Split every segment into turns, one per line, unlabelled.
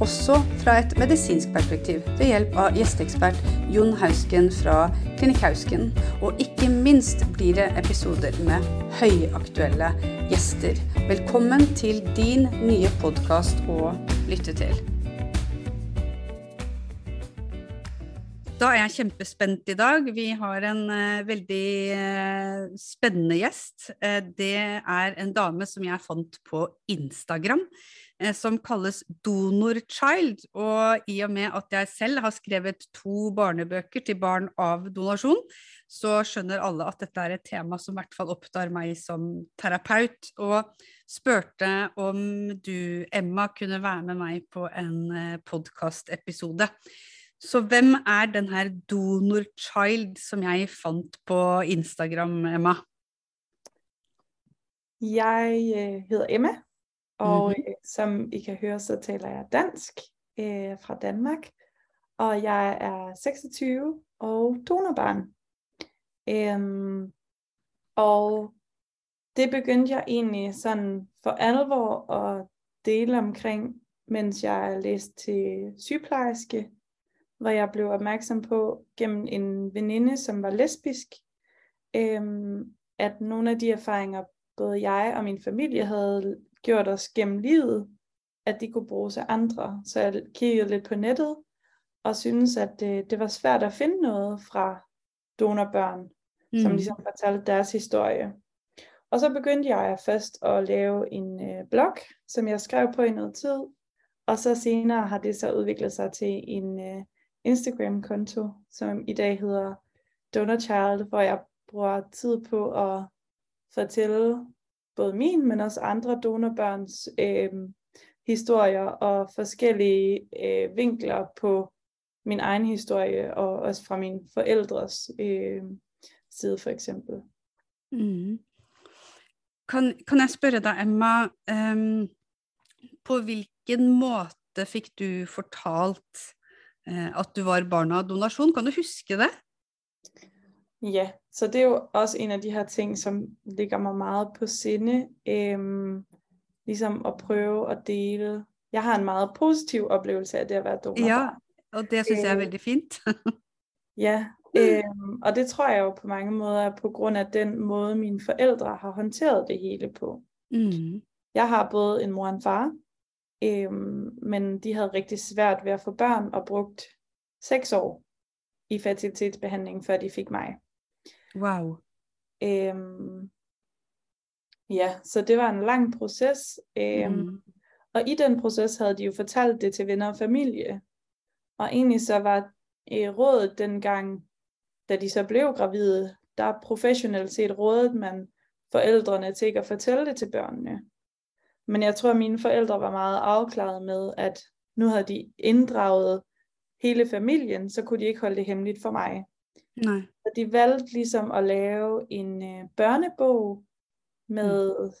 også fra et medisinsk perspektiv ved hjelp av gjesteekspert Jon Hausken fra Klinikk Hausken. Og ikke minst blir det episoder med høyaktuelle gjester. Velkommen til din nye podkast å lytte til. Da er jeg kjempespent i dag. Vi har en uh, veldig uh, spennende gjest. Uh, det er en dame som jeg fant på Instagram. Eh, som kalles Donor Child. Og i og med at jeg selv har skrevet to barnebøker til barn av donasjon, så skjønner alle at dette er et tema som i hvert fall opptar meg som terapeut. Og spurte om du, Emma, kunne være med meg på en eh, podkastepisode. Så hvem er den her Donor Child som jeg fant på Instagram, Emma?
Jeg eh, heter Emma, og mm-hmm. som I kan høre, så taler jeg dansk eh, fra Danmark. Og jeg er 26 og donorbarn. Um, og det begyndte jeg egentlig sånn for alvor at dele omkring, mens jeg læste til sygeplejerske, hvor jeg ble oppmerksom på gennem en veninde, som var lesbisk, um, at noen av de erfaringer, både jeg og min familie havde gjort os gennem livet, at de kunne bruges af andre. Så jeg kiggede lidt på nettet, og synes at det, det var svært at finde noget fra donorbørn, mm. som ligesom fortalte deres historie. Og så begyndte jeg først at lave en øh, blog, som jeg skrev på i noget tid, og så senere har det så udviklet sig til en øh, Instagram-konto, som i dag hedder Donor Child, hvor jeg bruger tid på at fortælle både min, men også andre donorbørns øh, historier og forskellige øh, vinkler på min egen historie, og også fra mine forældres øh, side for eksempel.
Mm. Kan, kan jeg spørre deg, Emma, um, på hvilken måte fikk du fortalt uh, at du var barn av donasjon? Kan du huske det?
Ja, så det er jo også en av de her ting, som ligger meg meget på sinde. Øhm, liksom å prøve å dele. Jeg har en meget positiv opplevelse av det å være donor.
Ja, og det synes jeg er øh, veldig fint.
ja, øhm, og det tror jeg jo på mange måter er af den måten mine forældre har håndteret det hele på.
Mm.
Jeg har både en mor og en far, øhm, men de hadde riktig svært ved å få børn og brukt seks år i fertilitetsbehandling, før de fikk mig.
Wow.
Øhm, ja, så det var en lang proces. Øhm, mm. Og i den proces havde de jo fortalt det til venner og familie. Og egentlig så var øh, rådet dengang, da de så blev gravide, der professionelt set rådet man forældrene til ikke at fortælle det til børnene. Men jeg tror, at mine forældre var meget afklaret med, at nu havde de inddraget hele familien, så kunne de ikke holde det hemmeligt for mig.
Nej.
Så de valgte ligesom at lave en øh, børnebog med mm.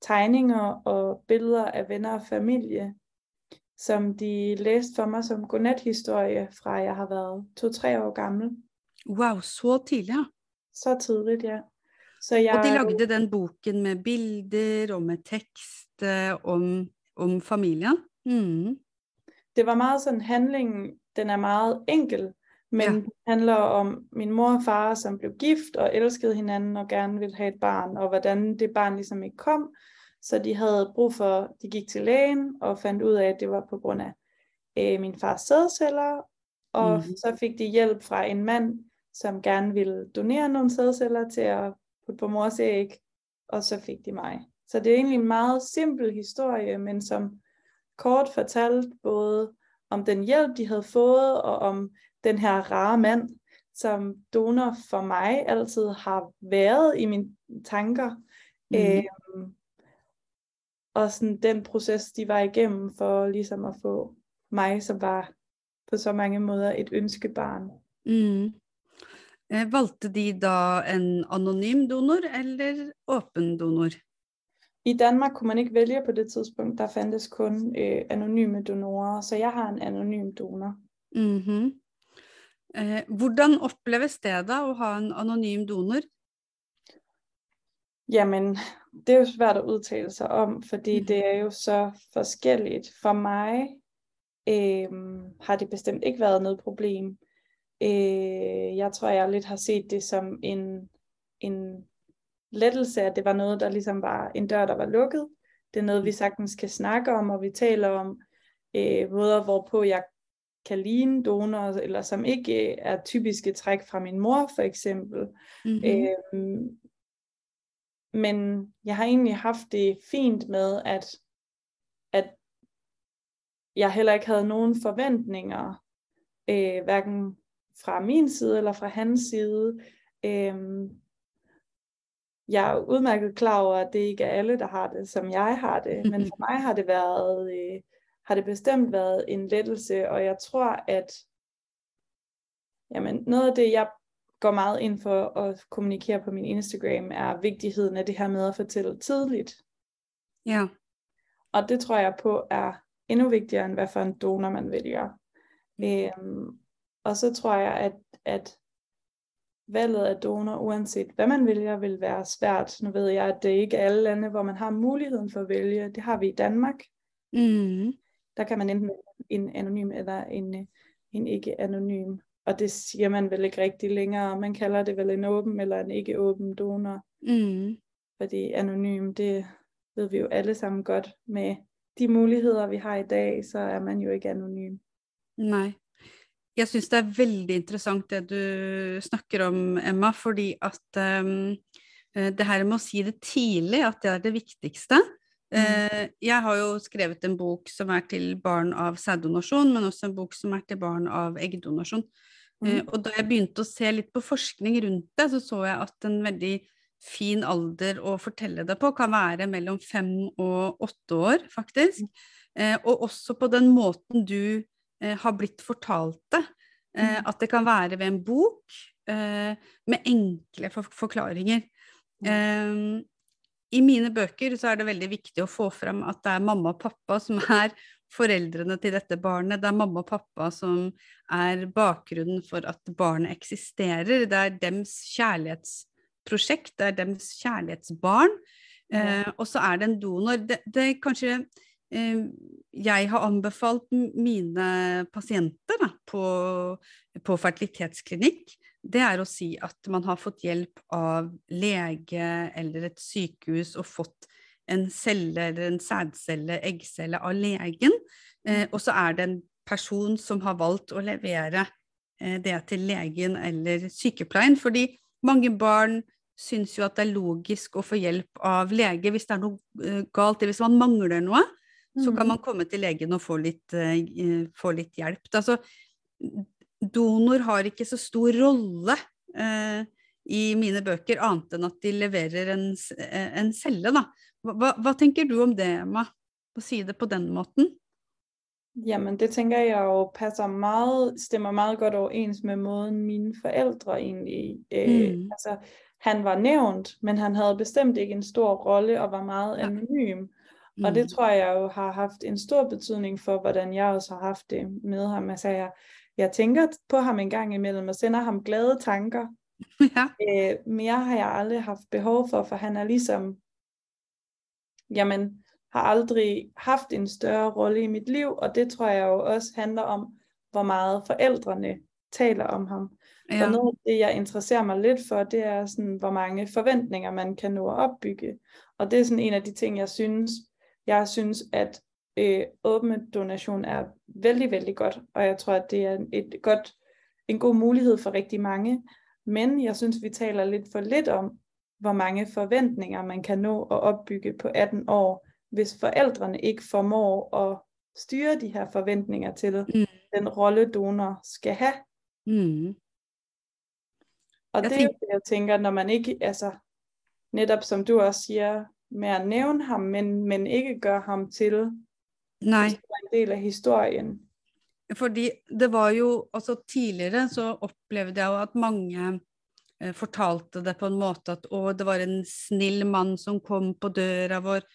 tegninger og billeder af venner og familie, som de læste for mig som godnathistorie fra jeg har været to-tre år gammel.
Wow, så tidligt.
Så tidligt, ja.
Så jeg... Og de lagde den boken med bilder og med tekst om, om familien. Mm.
Det var meget sådan, handlingen, den er meget enkel, men ja. det handler om min mor og far, som blev gift og elskede hinanden og gerne ville have et barn, og hvordan det barn ligesom ikke kom. Så de havde brug for, de gik til lægen og fandt ud af, at det var på grund af øh, min fars sædceller, og mm. så fik de hjælp fra en mand, som gerne ville donere nogle sædceller til at putte på mors æg, og så fik de mig. Så det er egentlig en meget simpel historie, men som kort fortalt både om den hjælp, de havde fået, og om den her rare mand, som donor for meg altid har vært i mine tanker. Mm. Øhm, og sådan den prosess de var igjennom for liksom å få meg, som var på så mange måter et ønskebarn.
Mm. Eh, valgte de da en anonym donor eller åpen donor?
I Danmark kunne man ikke velge på det tidspunkt. Der fantes kun ø, anonyme donorer, så jeg har en anonym donor.
Mm -hmm. Eh, hvordan oppleves det da å ha en anonym donor?
Jamen, det er jo svært å uttale seg om, fordi
Mhm.
det er jo så forskjellig. For meg øh, har det bestemt ikke vært noe problem. Øh, jeg tror, jeg litt har sett det som en, en lettelse, at det var noe der liksom var en dør, der var lukket. Det er noe vi sagtens kan snakke om, og vi taler om øh, måter hvorpå jeg donor, eller som ikke er typiske træk fra min mor, for eksempel.
-hmm.
Øhm, men jeg har egentlig haft det fint med, at, at jeg heller ikke havde nogen forventninger, øh, hverken fra min side eller fra hans side. Øhm, jeg er udmærket klar over, at det ikke er alle, der har det, som jeg har det. Men for mig har det været, øh, har det bestemt været en lettelse, og jeg tror, at jamen, noget af det, jeg går meget ind for at kommunikere på min Instagram, er vigtigheden af det her med at fortælle tidligt.
Ja.
Og det tror jeg på er endnu vigtigere, end hvad for en donor man vælger. Øhm, og så tror jeg, at, at valget af donor, uanset hvad man vælger, vil være svært. Nu ved jeg, at det ikke er alle lande, hvor man har muligheden for at vælge. Det har vi i Danmark.
Mm.
Der kan man enten en anonym eller en, en ikke anonym. Og det sier man vel ikke riktig lenger. Man kaller det vel en åpen eller en ikke-åpen donor.
Mm.
Fordi anonym, det ved vi jo alle sammen godt med de muligheter vi har i dag, så er man jo ikke anonym.
Nei. Jeg syns det er veldig interessant det du snakker om, Emma, fordi at um, det her med å si det tidlig, at det er det viktigste.
Mm.
Uh, jeg har jo skrevet en bok som er til barn av sæddonasjon, men også en bok som er til barn av eggdonasjon. Uh, og da jeg begynte å se litt på forskning rundt det, så så jeg at en veldig fin alder å fortelle det på kan være mellom fem og åtte år, faktisk. Eh, og også på den måten du eh, har blitt fortalt det. Eh, at det kan være ved en bok eh, med enkle for forklaringer. Eh, I mine bøker så er det veldig viktig å få frem at det er mamma og pappa som er foreldrene til dette barnet. Det er mamma og pappa som er bakgrunnen for at barnet eksisterer. Det er dems kjærlighetsprosjekt, det er dems kjærlighetsbarn.
Ja.
Eh, og så er det en donor. Det, det kanskje jeg har anbefalt mine pasienter da, på, på fertilitetsklinikk, det er å si at man har fått hjelp av lege eller et sykehus og fått en celle eller en sædcelle, eggcelle av legen, eh, og så er det en person som har valgt å levere eh, det til legen eller sykepleien, fordi mange barn syns jo at det er logisk å få hjelp av lege hvis det er noe eh, galt, hvis man mangler noe, så kan
Mhm.
man komme til legen og få litt, eh, eh, få litt hjelp. Altså, donor har ikke så stor rolle uh, i mine bøker, annet enn at de leverer en, eh, en celle, da. Hva, hva- tenker du om det, Emma? Å si det på den måten?
Jamen, det tenker jeg jo passer meget, stemmer meget godt overens med måten mine foreldre egentlig,
Mm.
altså han var nævnt, men han hadde bestemt ikke en stor rolle og var meget anonym. Og det tror jeg jo har haft en stor betydning for, hvordan jeg også har haft det med ham. Altså, jeg, jeg tænker på ham en gang imellem og sender ham glade tanker.
ja.
Øh, mere har jeg aldri haft behov for, for han er liksom jamen, har aldri haft en større rolle i mitt liv, og det tror jeg jo også handler om, hvor mye forældrene taler om ham. For
Og
noe av det, jeg interesserer meg litt for, det er sådan, hvor mange forventninger man kan nå å oppbygge. Og det er sådan en av de ting, jeg synes, jeg synes, at øh, åben donation er veldig, veldig godt, og jeg tror, at det er et godt, en god mulighet for riktig mange. Men jeg synes, vi taler litt for litt om, hvor mange forventninger man kan nå å oppbygge på 18 år, hvis forældrene ikke formår å styre de her forventninger til
Mm.
den rolle donor skal ha.
Mm.
Og
Jeg
det er det, jeg tænker, når man ikke, altså netop som du også siger, med at nævne ham, men, men ikke gøre ham til
Nei.
en del av historien.
Fordi det var jo altså Tidligere så opplevde jeg jo at mange eh, fortalte det på en måte at å, det var en snill mann som kom på døra vår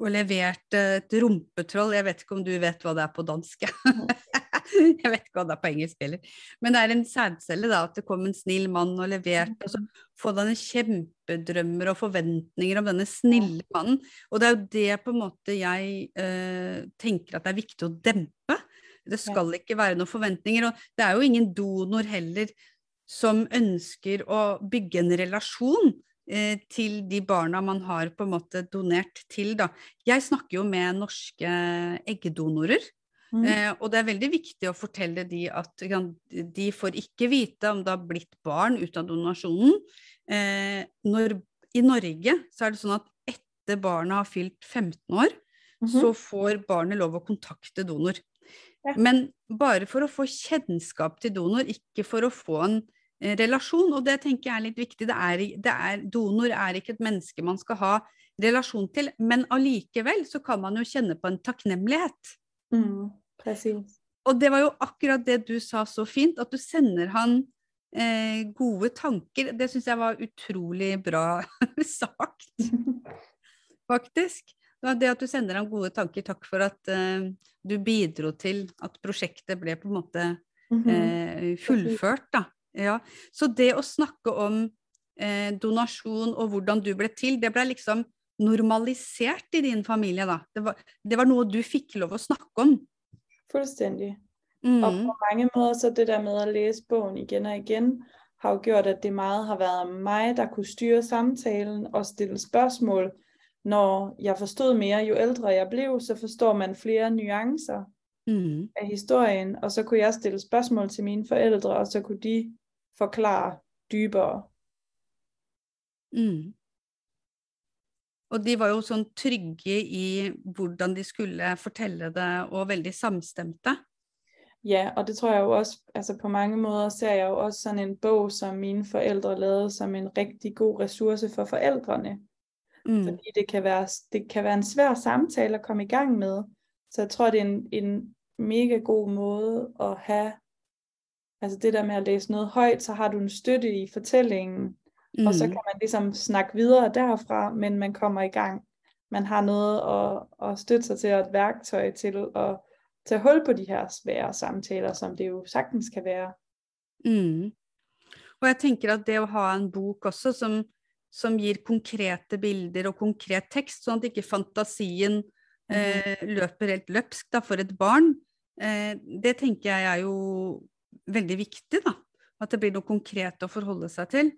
og leverte et rumpetroll. Jeg vet ikke om du vet hva det er på dansk. jeg vet ikke hva det er på engelsk heller. Men det er en sædcelle, da, at det kom en snill mann og leverte. Og så får denne kjempedrømmer og forventninger om denne snille mannen. Og det er jo det på en måte jeg eh, tenker at det er viktig å dempe. Det skal ikke være noen forventninger. Og det er jo ingen donor heller som ønsker å bygge en relasjon Eh, til de barna man har på en måte donert til. Da. Jeg snakker jo med norske eggdonorer. Mm. Eh, og det er veldig viktig å fortelle de at de får ikke vite om det har blitt barn ut av donasjonen. Eh, når, I Norge så er det sånn at etter barnet har fylt 15 år, mm -hmm. så får barnet lov å kontakte donor. Ja. Men bare for å få kjennskap til donor, ikke for å få en Eh, relasjon, og det tenker jeg er litt viktig. Det er, det er, donor er ikke et menneske man skal ha relasjon til, men allikevel så kan man jo kjenne på en takknemlighet.
Mm, precis.
Og det var jo akkurat det du sa så fint, at du sender han eh, gode tanker. Det syns jeg var utrolig bra sagt, faktisk. Det at du sender ham gode tanker. Takk for at eh, du bidro til at prosjektet ble på en måte -hmm. eh, fullført, da. Ja, Så det å snakke om eh, donasjon og hvordan du ble til, det ble liksom normalisert i din familie, da? Det var, det var noe du fikk lov å snakke om?
Fuldstændig. Mm. Og på mange måter så det der med at læse bogen igjen og igjen har jo gjort at det meget har vært meg der kunne styre samtalen og stille spørsmål. Når jeg forstod mer, jo eldre jeg ble, så forstår man flere nyanser mm. av historien. Og så kunne jeg stille spørsmål til mine forældre, og så kunne de forklare dybere.
Mm. Og de var jo sånn trygge i hvordan de skulle fortelle det, og veldig samstemte.
Ja, og det tror jeg jo også, altså på mange måter ser jeg jo også sånn en bog, som mine foreldre lavede som en riktig god ressource for foreldrene. Mm. Fordi det kan, være, det kan være en svær samtale å komme i gang med. Så jeg tror, det er en, en megagod måte måde ha Altså det der med å læse noe høyt, så har du en støtte i fortællingen, mm. og så mm. kan man ligesom snakke videre derfra, men man kommer i gang. Man har noget at, at støtte sig til, og et værktøj til at tage hul på de her svære samtaler, som det jo sagtens kan være.
Mm. Og jeg tenker at det å ha en bok også som, som gir konkrete bilder og konkret tekst, sånn at ikke fantasien mm. eh, løper helt løpsk da, for et barn, eh, det tenker jeg er jo veldig viktig, da. At det blir noe konkret å forholde seg til.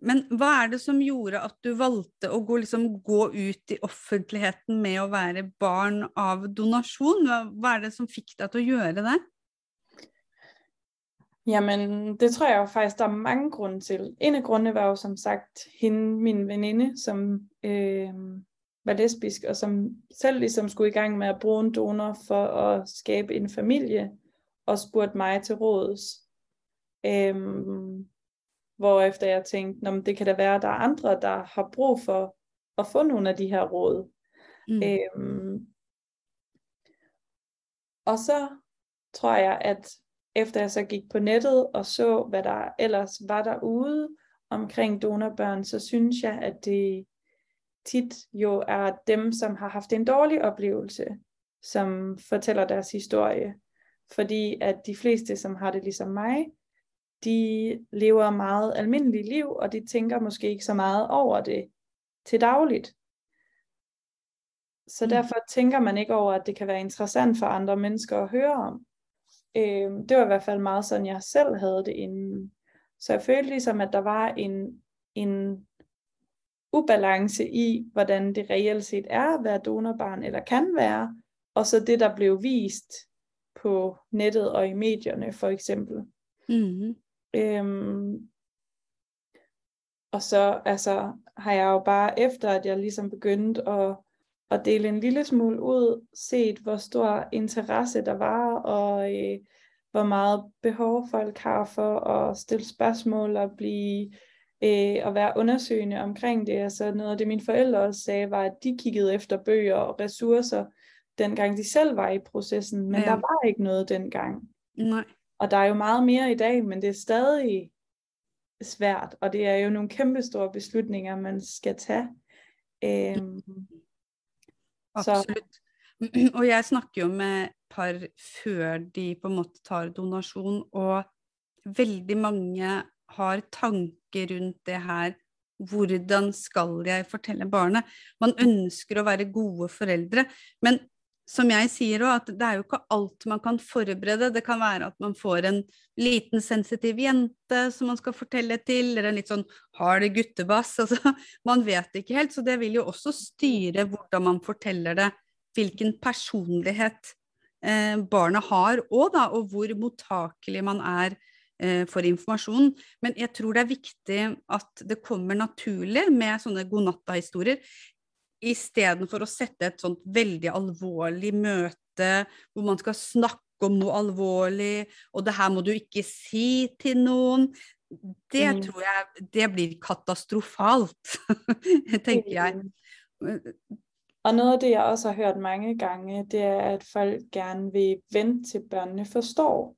Men hva er det som gjorde at du valgte å gå, liksom, gå ut i offentligheten med å være barn av donasjon? Hva, hva er det som fikk deg til å gjøre det?
Jamen, det tror jeg faktisk, der er mange grunner til. En av grunnene var jo som sagt hende, min venninne, som øh, var lesbisk, og som selv liksom skulle i gang med å bruke en donor for å skape en familie og spurte meg til råds. Øhm, efter jeg tænkte, det kan da være, at der er andre, der har brug for at få nogle af de her råd. Mm. Øhm, og så tror jeg, at efter jeg så gik på nettet og så, hvad der ellers var derude omkring donorbørn, så synes jeg, at det tit jo er dem, som har haft en dårlig oplevelse, som fortæller deres historie. Fordi at de fleste, som har det ligesom mig, de lever meget almindelige liv, og de tænker måske ikke så meget over det til dagligt. Så mm. derfor tænker man ikke over, at det kan være interessant for andre mennesker at høre om. Øh, det var i hvert fald meget sådan, jeg selv havde det inden. Så jeg følte ligesom, at der var en, en ubalance i, hvordan det reelt set er at være donorbarn, eller kan være, og så det, der blev vist på nettet og i medierne for eksempel. Mm-hmm. Øhm, og så altså, har jeg jo bare efter, at jeg ligesom begyndte at, at dele en lille smule ud, set hvor stor interesse der var, og øh, hvor meget behov folk har for at stille spørgsmål og blive øh, og være undersøgende omkring det. Altså noget af det mine forældre også sagde, var, at de kiggede efter bøger og ressourcer, dengang de selv var i processen, men ja. der var ikke noget dengang.
Nej.
Og der er jo meget mere i dag, men det er stadig svært, og det er jo nogle kæmpe store beslutninger, man skal tage. Øhm,
Absolutt. Og jeg snakker jo med par før de på en måte tar donasjon, og veldig mange har tanker rundt det her. Hvordan skal jeg fortelle barnet? Man ønsker å være gode foreldre, men som jeg sier òg, at det er jo ikke alt man kan forberede. Det kan være at man får en liten sensitiv jente som man skal fortelle til, eller en litt sånn hard guttebass. Altså, man vet ikke helt, så det vil jo også styre hvordan man forteller det. Hvilken personlighet eh, barnet har òg, da, og hvor mottakelig man er eh, for informasjon. Men jeg tror det er viktig at det kommer naturlig med sånne godnatta-historier istedenfor å sette et sånt veldig alvorlig møte hvor man skal snakke om noe alvorlig, og det her må du ikke si til noen. Det mm. tror jeg det blir katastrofalt, tenker jeg.
Og noe av det, jeg også har hørt mange gange, det er, at folk gerne vil vente til børnene forstår.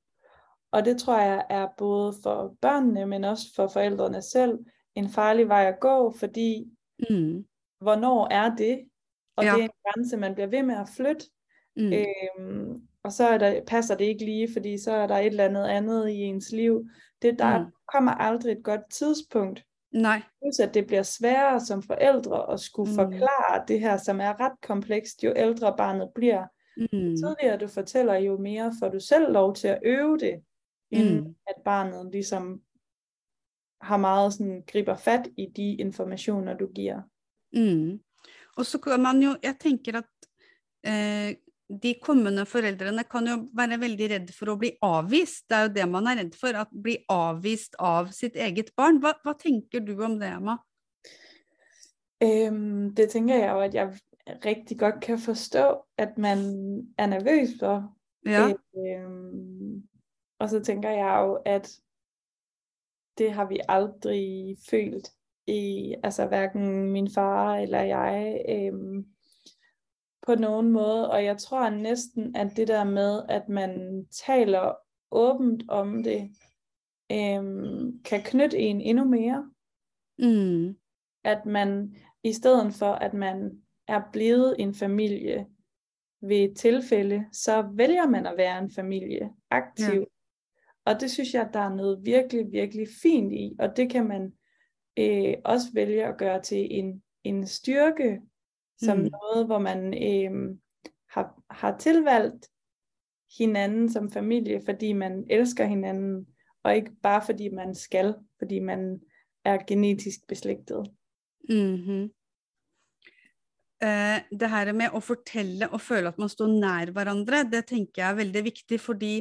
Og det tror jeg er både for børnene, men også for forældrene selv, en farlig vei å gå, fordi mm hvornår er det? Og ja. det er en grense man blir ved med at flytte. Mm. Øhm, og så er der, passer det ikke lige, fordi så er der et eller andet andet i ens liv. Det der mm. kommer aldri et godt tidspunkt.
Nej.
Plus at det bliver sværere som forældre at skulle mm. forklare det her, som er ret komplekst, jo ældre barnet bliver. Mm. Tidligere du fortæller, jo mere får du selv lov til at øve det, end mm. at barnet ligesom har meget sådan, griber fat i de informationer, du giver.
Mm. Og så kan man jo Jeg tenker at eh, de kommende foreldrene kan jo være veldig redd for å bli avvist. Det er jo det man er redd for, at bli avvist av sitt eget barn. Hva, hva tenker du om det, Emma?
Um, det tenker jeg jo at jeg riktig godt kan forstå, at man er nervøs for.
Ja.
Um, og så tenker jeg jo, at det har vi aldri følt i, altså hverken min far eller jeg, øhm, på nogen måde. Og jeg tror næsten, at det der med, at man taler åbent om det, øhm, kan knytte en endnu mere.
Mm.
At man, i stedet for at man er blevet en familie ved et tilfælde, så vælger man at være en familie aktiv. Ja. Og det synes jeg, der er noget virkelig, virkelig fint i, og det kan man øh, også vælge at gøre til en, en styrke, som mm. noget, hvor man øh, har, har tilvalgt hinanden som familie, fordi man elsker hinanden, og ikke bare fordi man skal, fordi man er genetisk beslægtet.
Mm-hmm. Uh, det her med å fortelle og føle at man står nær hverandre, det tenker jeg er veldig viktig, fordi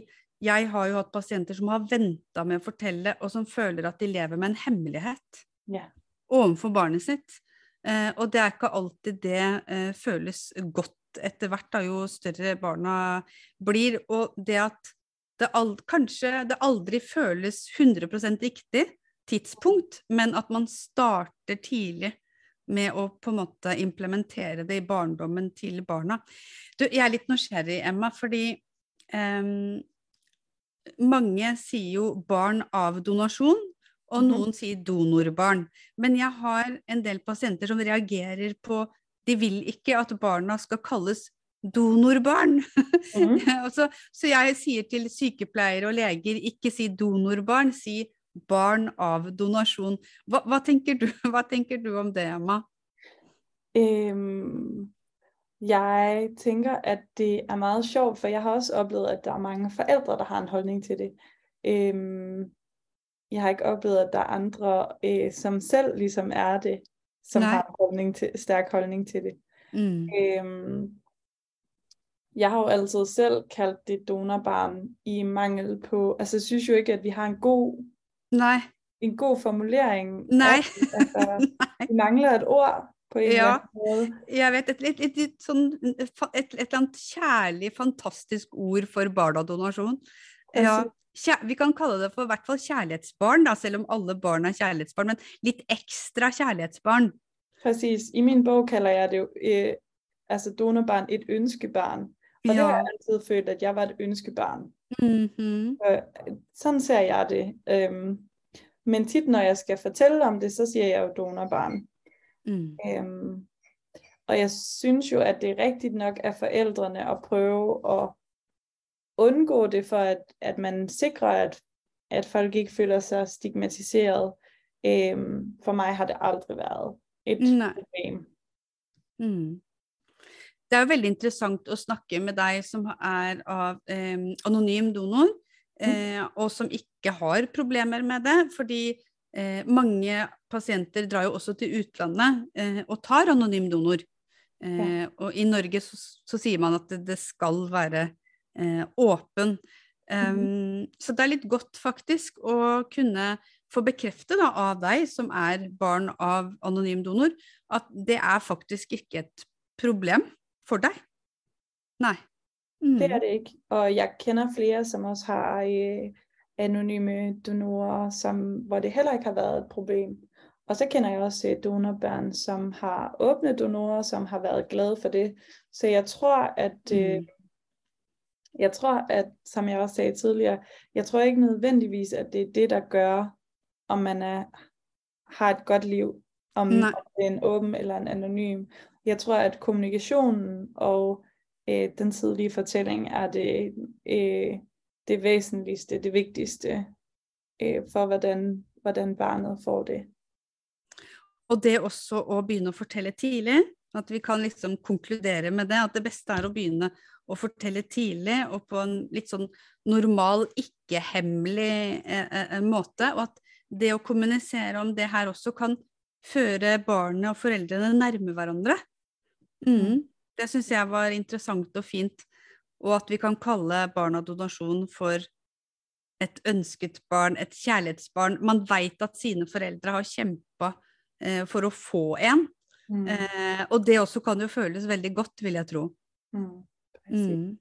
jeg har jo hatt pasienter som har venta med å fortelle, og som føler at de lever med en hemmelighet
yeah.
overfor barnet sitt. Eh, og det er ikke alltid det eh, føles godt etter hvert, da, jo større barna blir. Og det at det ald kanskje det aldri føles 100 riktig tidspunkt, men at man starter tidlig med å på en måte implementere det i barndommen til barna. Du, jeg er litt nysgjerrig, Emma, fordi um, mange sier jo barn av donasjon, og mhm. noen sier donorbarn. Men jeg har en del pasienter som reagerer på De vil ikke at barna skal kalles donorbarn. Mm. så, så jeg sier til sykepleiere og leger ikke si donorbarn, si barn av donasjon. Hva, hva, tenker, du, hva tenker, du, om det, Emma?
Um, jeg tenker at det er meget sjovt, for jeg har også opplevd at det er mange forældre, der har en holdning til det. Um, jeg har ikke oplevet, at der er andre, øh, som selv ligesom er det, som Nej. har en holdning til, stærk holdning til det.
Mm.
Øhm, jeg har jo altid selv kaldt det donorbarn i mangel på, altså jeg synes jo ikke, at vi har en god,
Nej.
en god formulering.
Nej.
altså, vi mangler et ord på en
ja,
måde.
Jeg vet, et, et, et, et, sånn, et, et, et eller annet kjærlig, fantastisk ord for barna-donasjon. Ja, vi kan kalle det for i hvert fall kjærlighetsbarn, da, selv om alle barn er kjærlighetsbarn, men litt ekstra kjærlighetsbarn.
Præcis. I min bok kalder jeg det jo eh, altså donorbarn et ønskebarn. Og ja. det har jeg alltid følt, at jeg var et ønskebarn.
Mm -hmm.
Sånn ser jeg det. Um, men tit når jeg skal fortelle om det, så sier jeg jo donorbarn.
Mm.
Um, og jeg synes jo, at det er riktig nok av forældrene å prøve at undgå det, for at, at man sikrer, at, at folk ikke føler seg stigmatiseret. Um, for meg har det aldri vært et
Nei.
problem.
Mm. Det er jo veldig interessant å snakke med deg som er av um, anonym donor, eh, og som ikke har problemer med det. Fordi eh, mange pasienter drar jo også til utlandet eh, og tar anonym donor. Eh, Og i Norge så, så sier man at det, det skal være åpen. Um, Så det er litt godt faktisk å kunne få bekrefte da, av deg som er barn av anonym donor, at det er faktisk ikke et problem for deg. Nei. Mm.
Det er det ikke. Og jeg kjenner flere, som også har anonyme donorer, som, hvor det heller ikke har vært et problem. Og så kjenner jeg også donorbarn som har åpne donorer, som har vært glade for det. Så jeg tror, at øh,
Mm.
Jeg tror, at som jeg også sagde tidligere, jeg tror ikke nødvendigvis, at det er det, der gør, om man er, har et godt liv, om, om det er en åben eller en anonym. Jeg tror, at kommunikationen og øh, den tidlige fortælling er det, øh, det væsentligste, det vigtigste øh, for, hvordan, hvordan barnet får det.
Og det også å begynne å fortelle tidlig, at vi kan liksom konkludere med det, at det beste er å begynne å fortelle tidlig og på en litt sånn normal, ikke-hemmelig eh, eh, måte, og at det å kommunisere om det her også kan føre barnet og foreldrene nærme hverandre. Mm. Det syns jeg var interessant og fint, og at vi kan kalle barna donasjon for et ønsket barn, et kjærlighetsbarn. Man veit at sine foreldre har kjempa eh, for å få en.
Mm.
Eh, og det også kan jo føles veldig godt, vil jeg tro.
Mm.
Mm.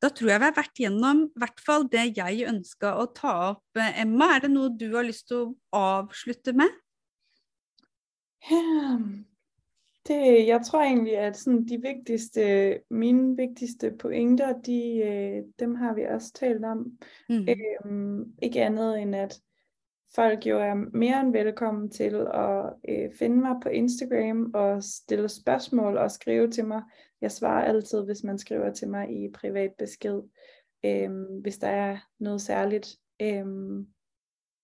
Da tror jeg vi har vært gjennom i hvert fall det jeg ønska å ta opp. Eh, Emma, er det noe du har lyst til å avslutte med?
Det, jeg tror egentlig, at sånn, de viktigste, mine vigtigste poengter, de, øh, dem har vi også talt om.
Mm.
Øhm, ikke annet enn at folk jo er mer enn velkommen til å øh, finne meg på Instagram og stille spørsmål og skrive til mig. Jeg svarer altid, hvis man skriver til meg i privat besked, øhm, hvis der er noe særligt, øhm,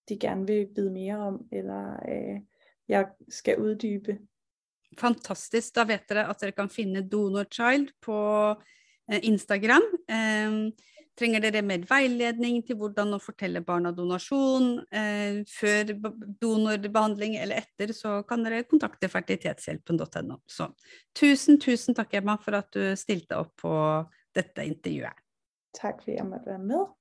de gerne vil vide mer om, eller øh, jeg skal utdype.
Fantastisk. Da vet dere at dere kan finne Donorchild på eh, Instagram. Eh, trenger dere mer veiledning til hvordan å fortelle barna donasjon eh, før donorbehandling eller etter, så kan dere kontakte fertilitetshjelpen.no. Så tusen, tusen takk, Emma, for at du stilte opp på dette intervjuet.
Takk for at jeg måtte være med.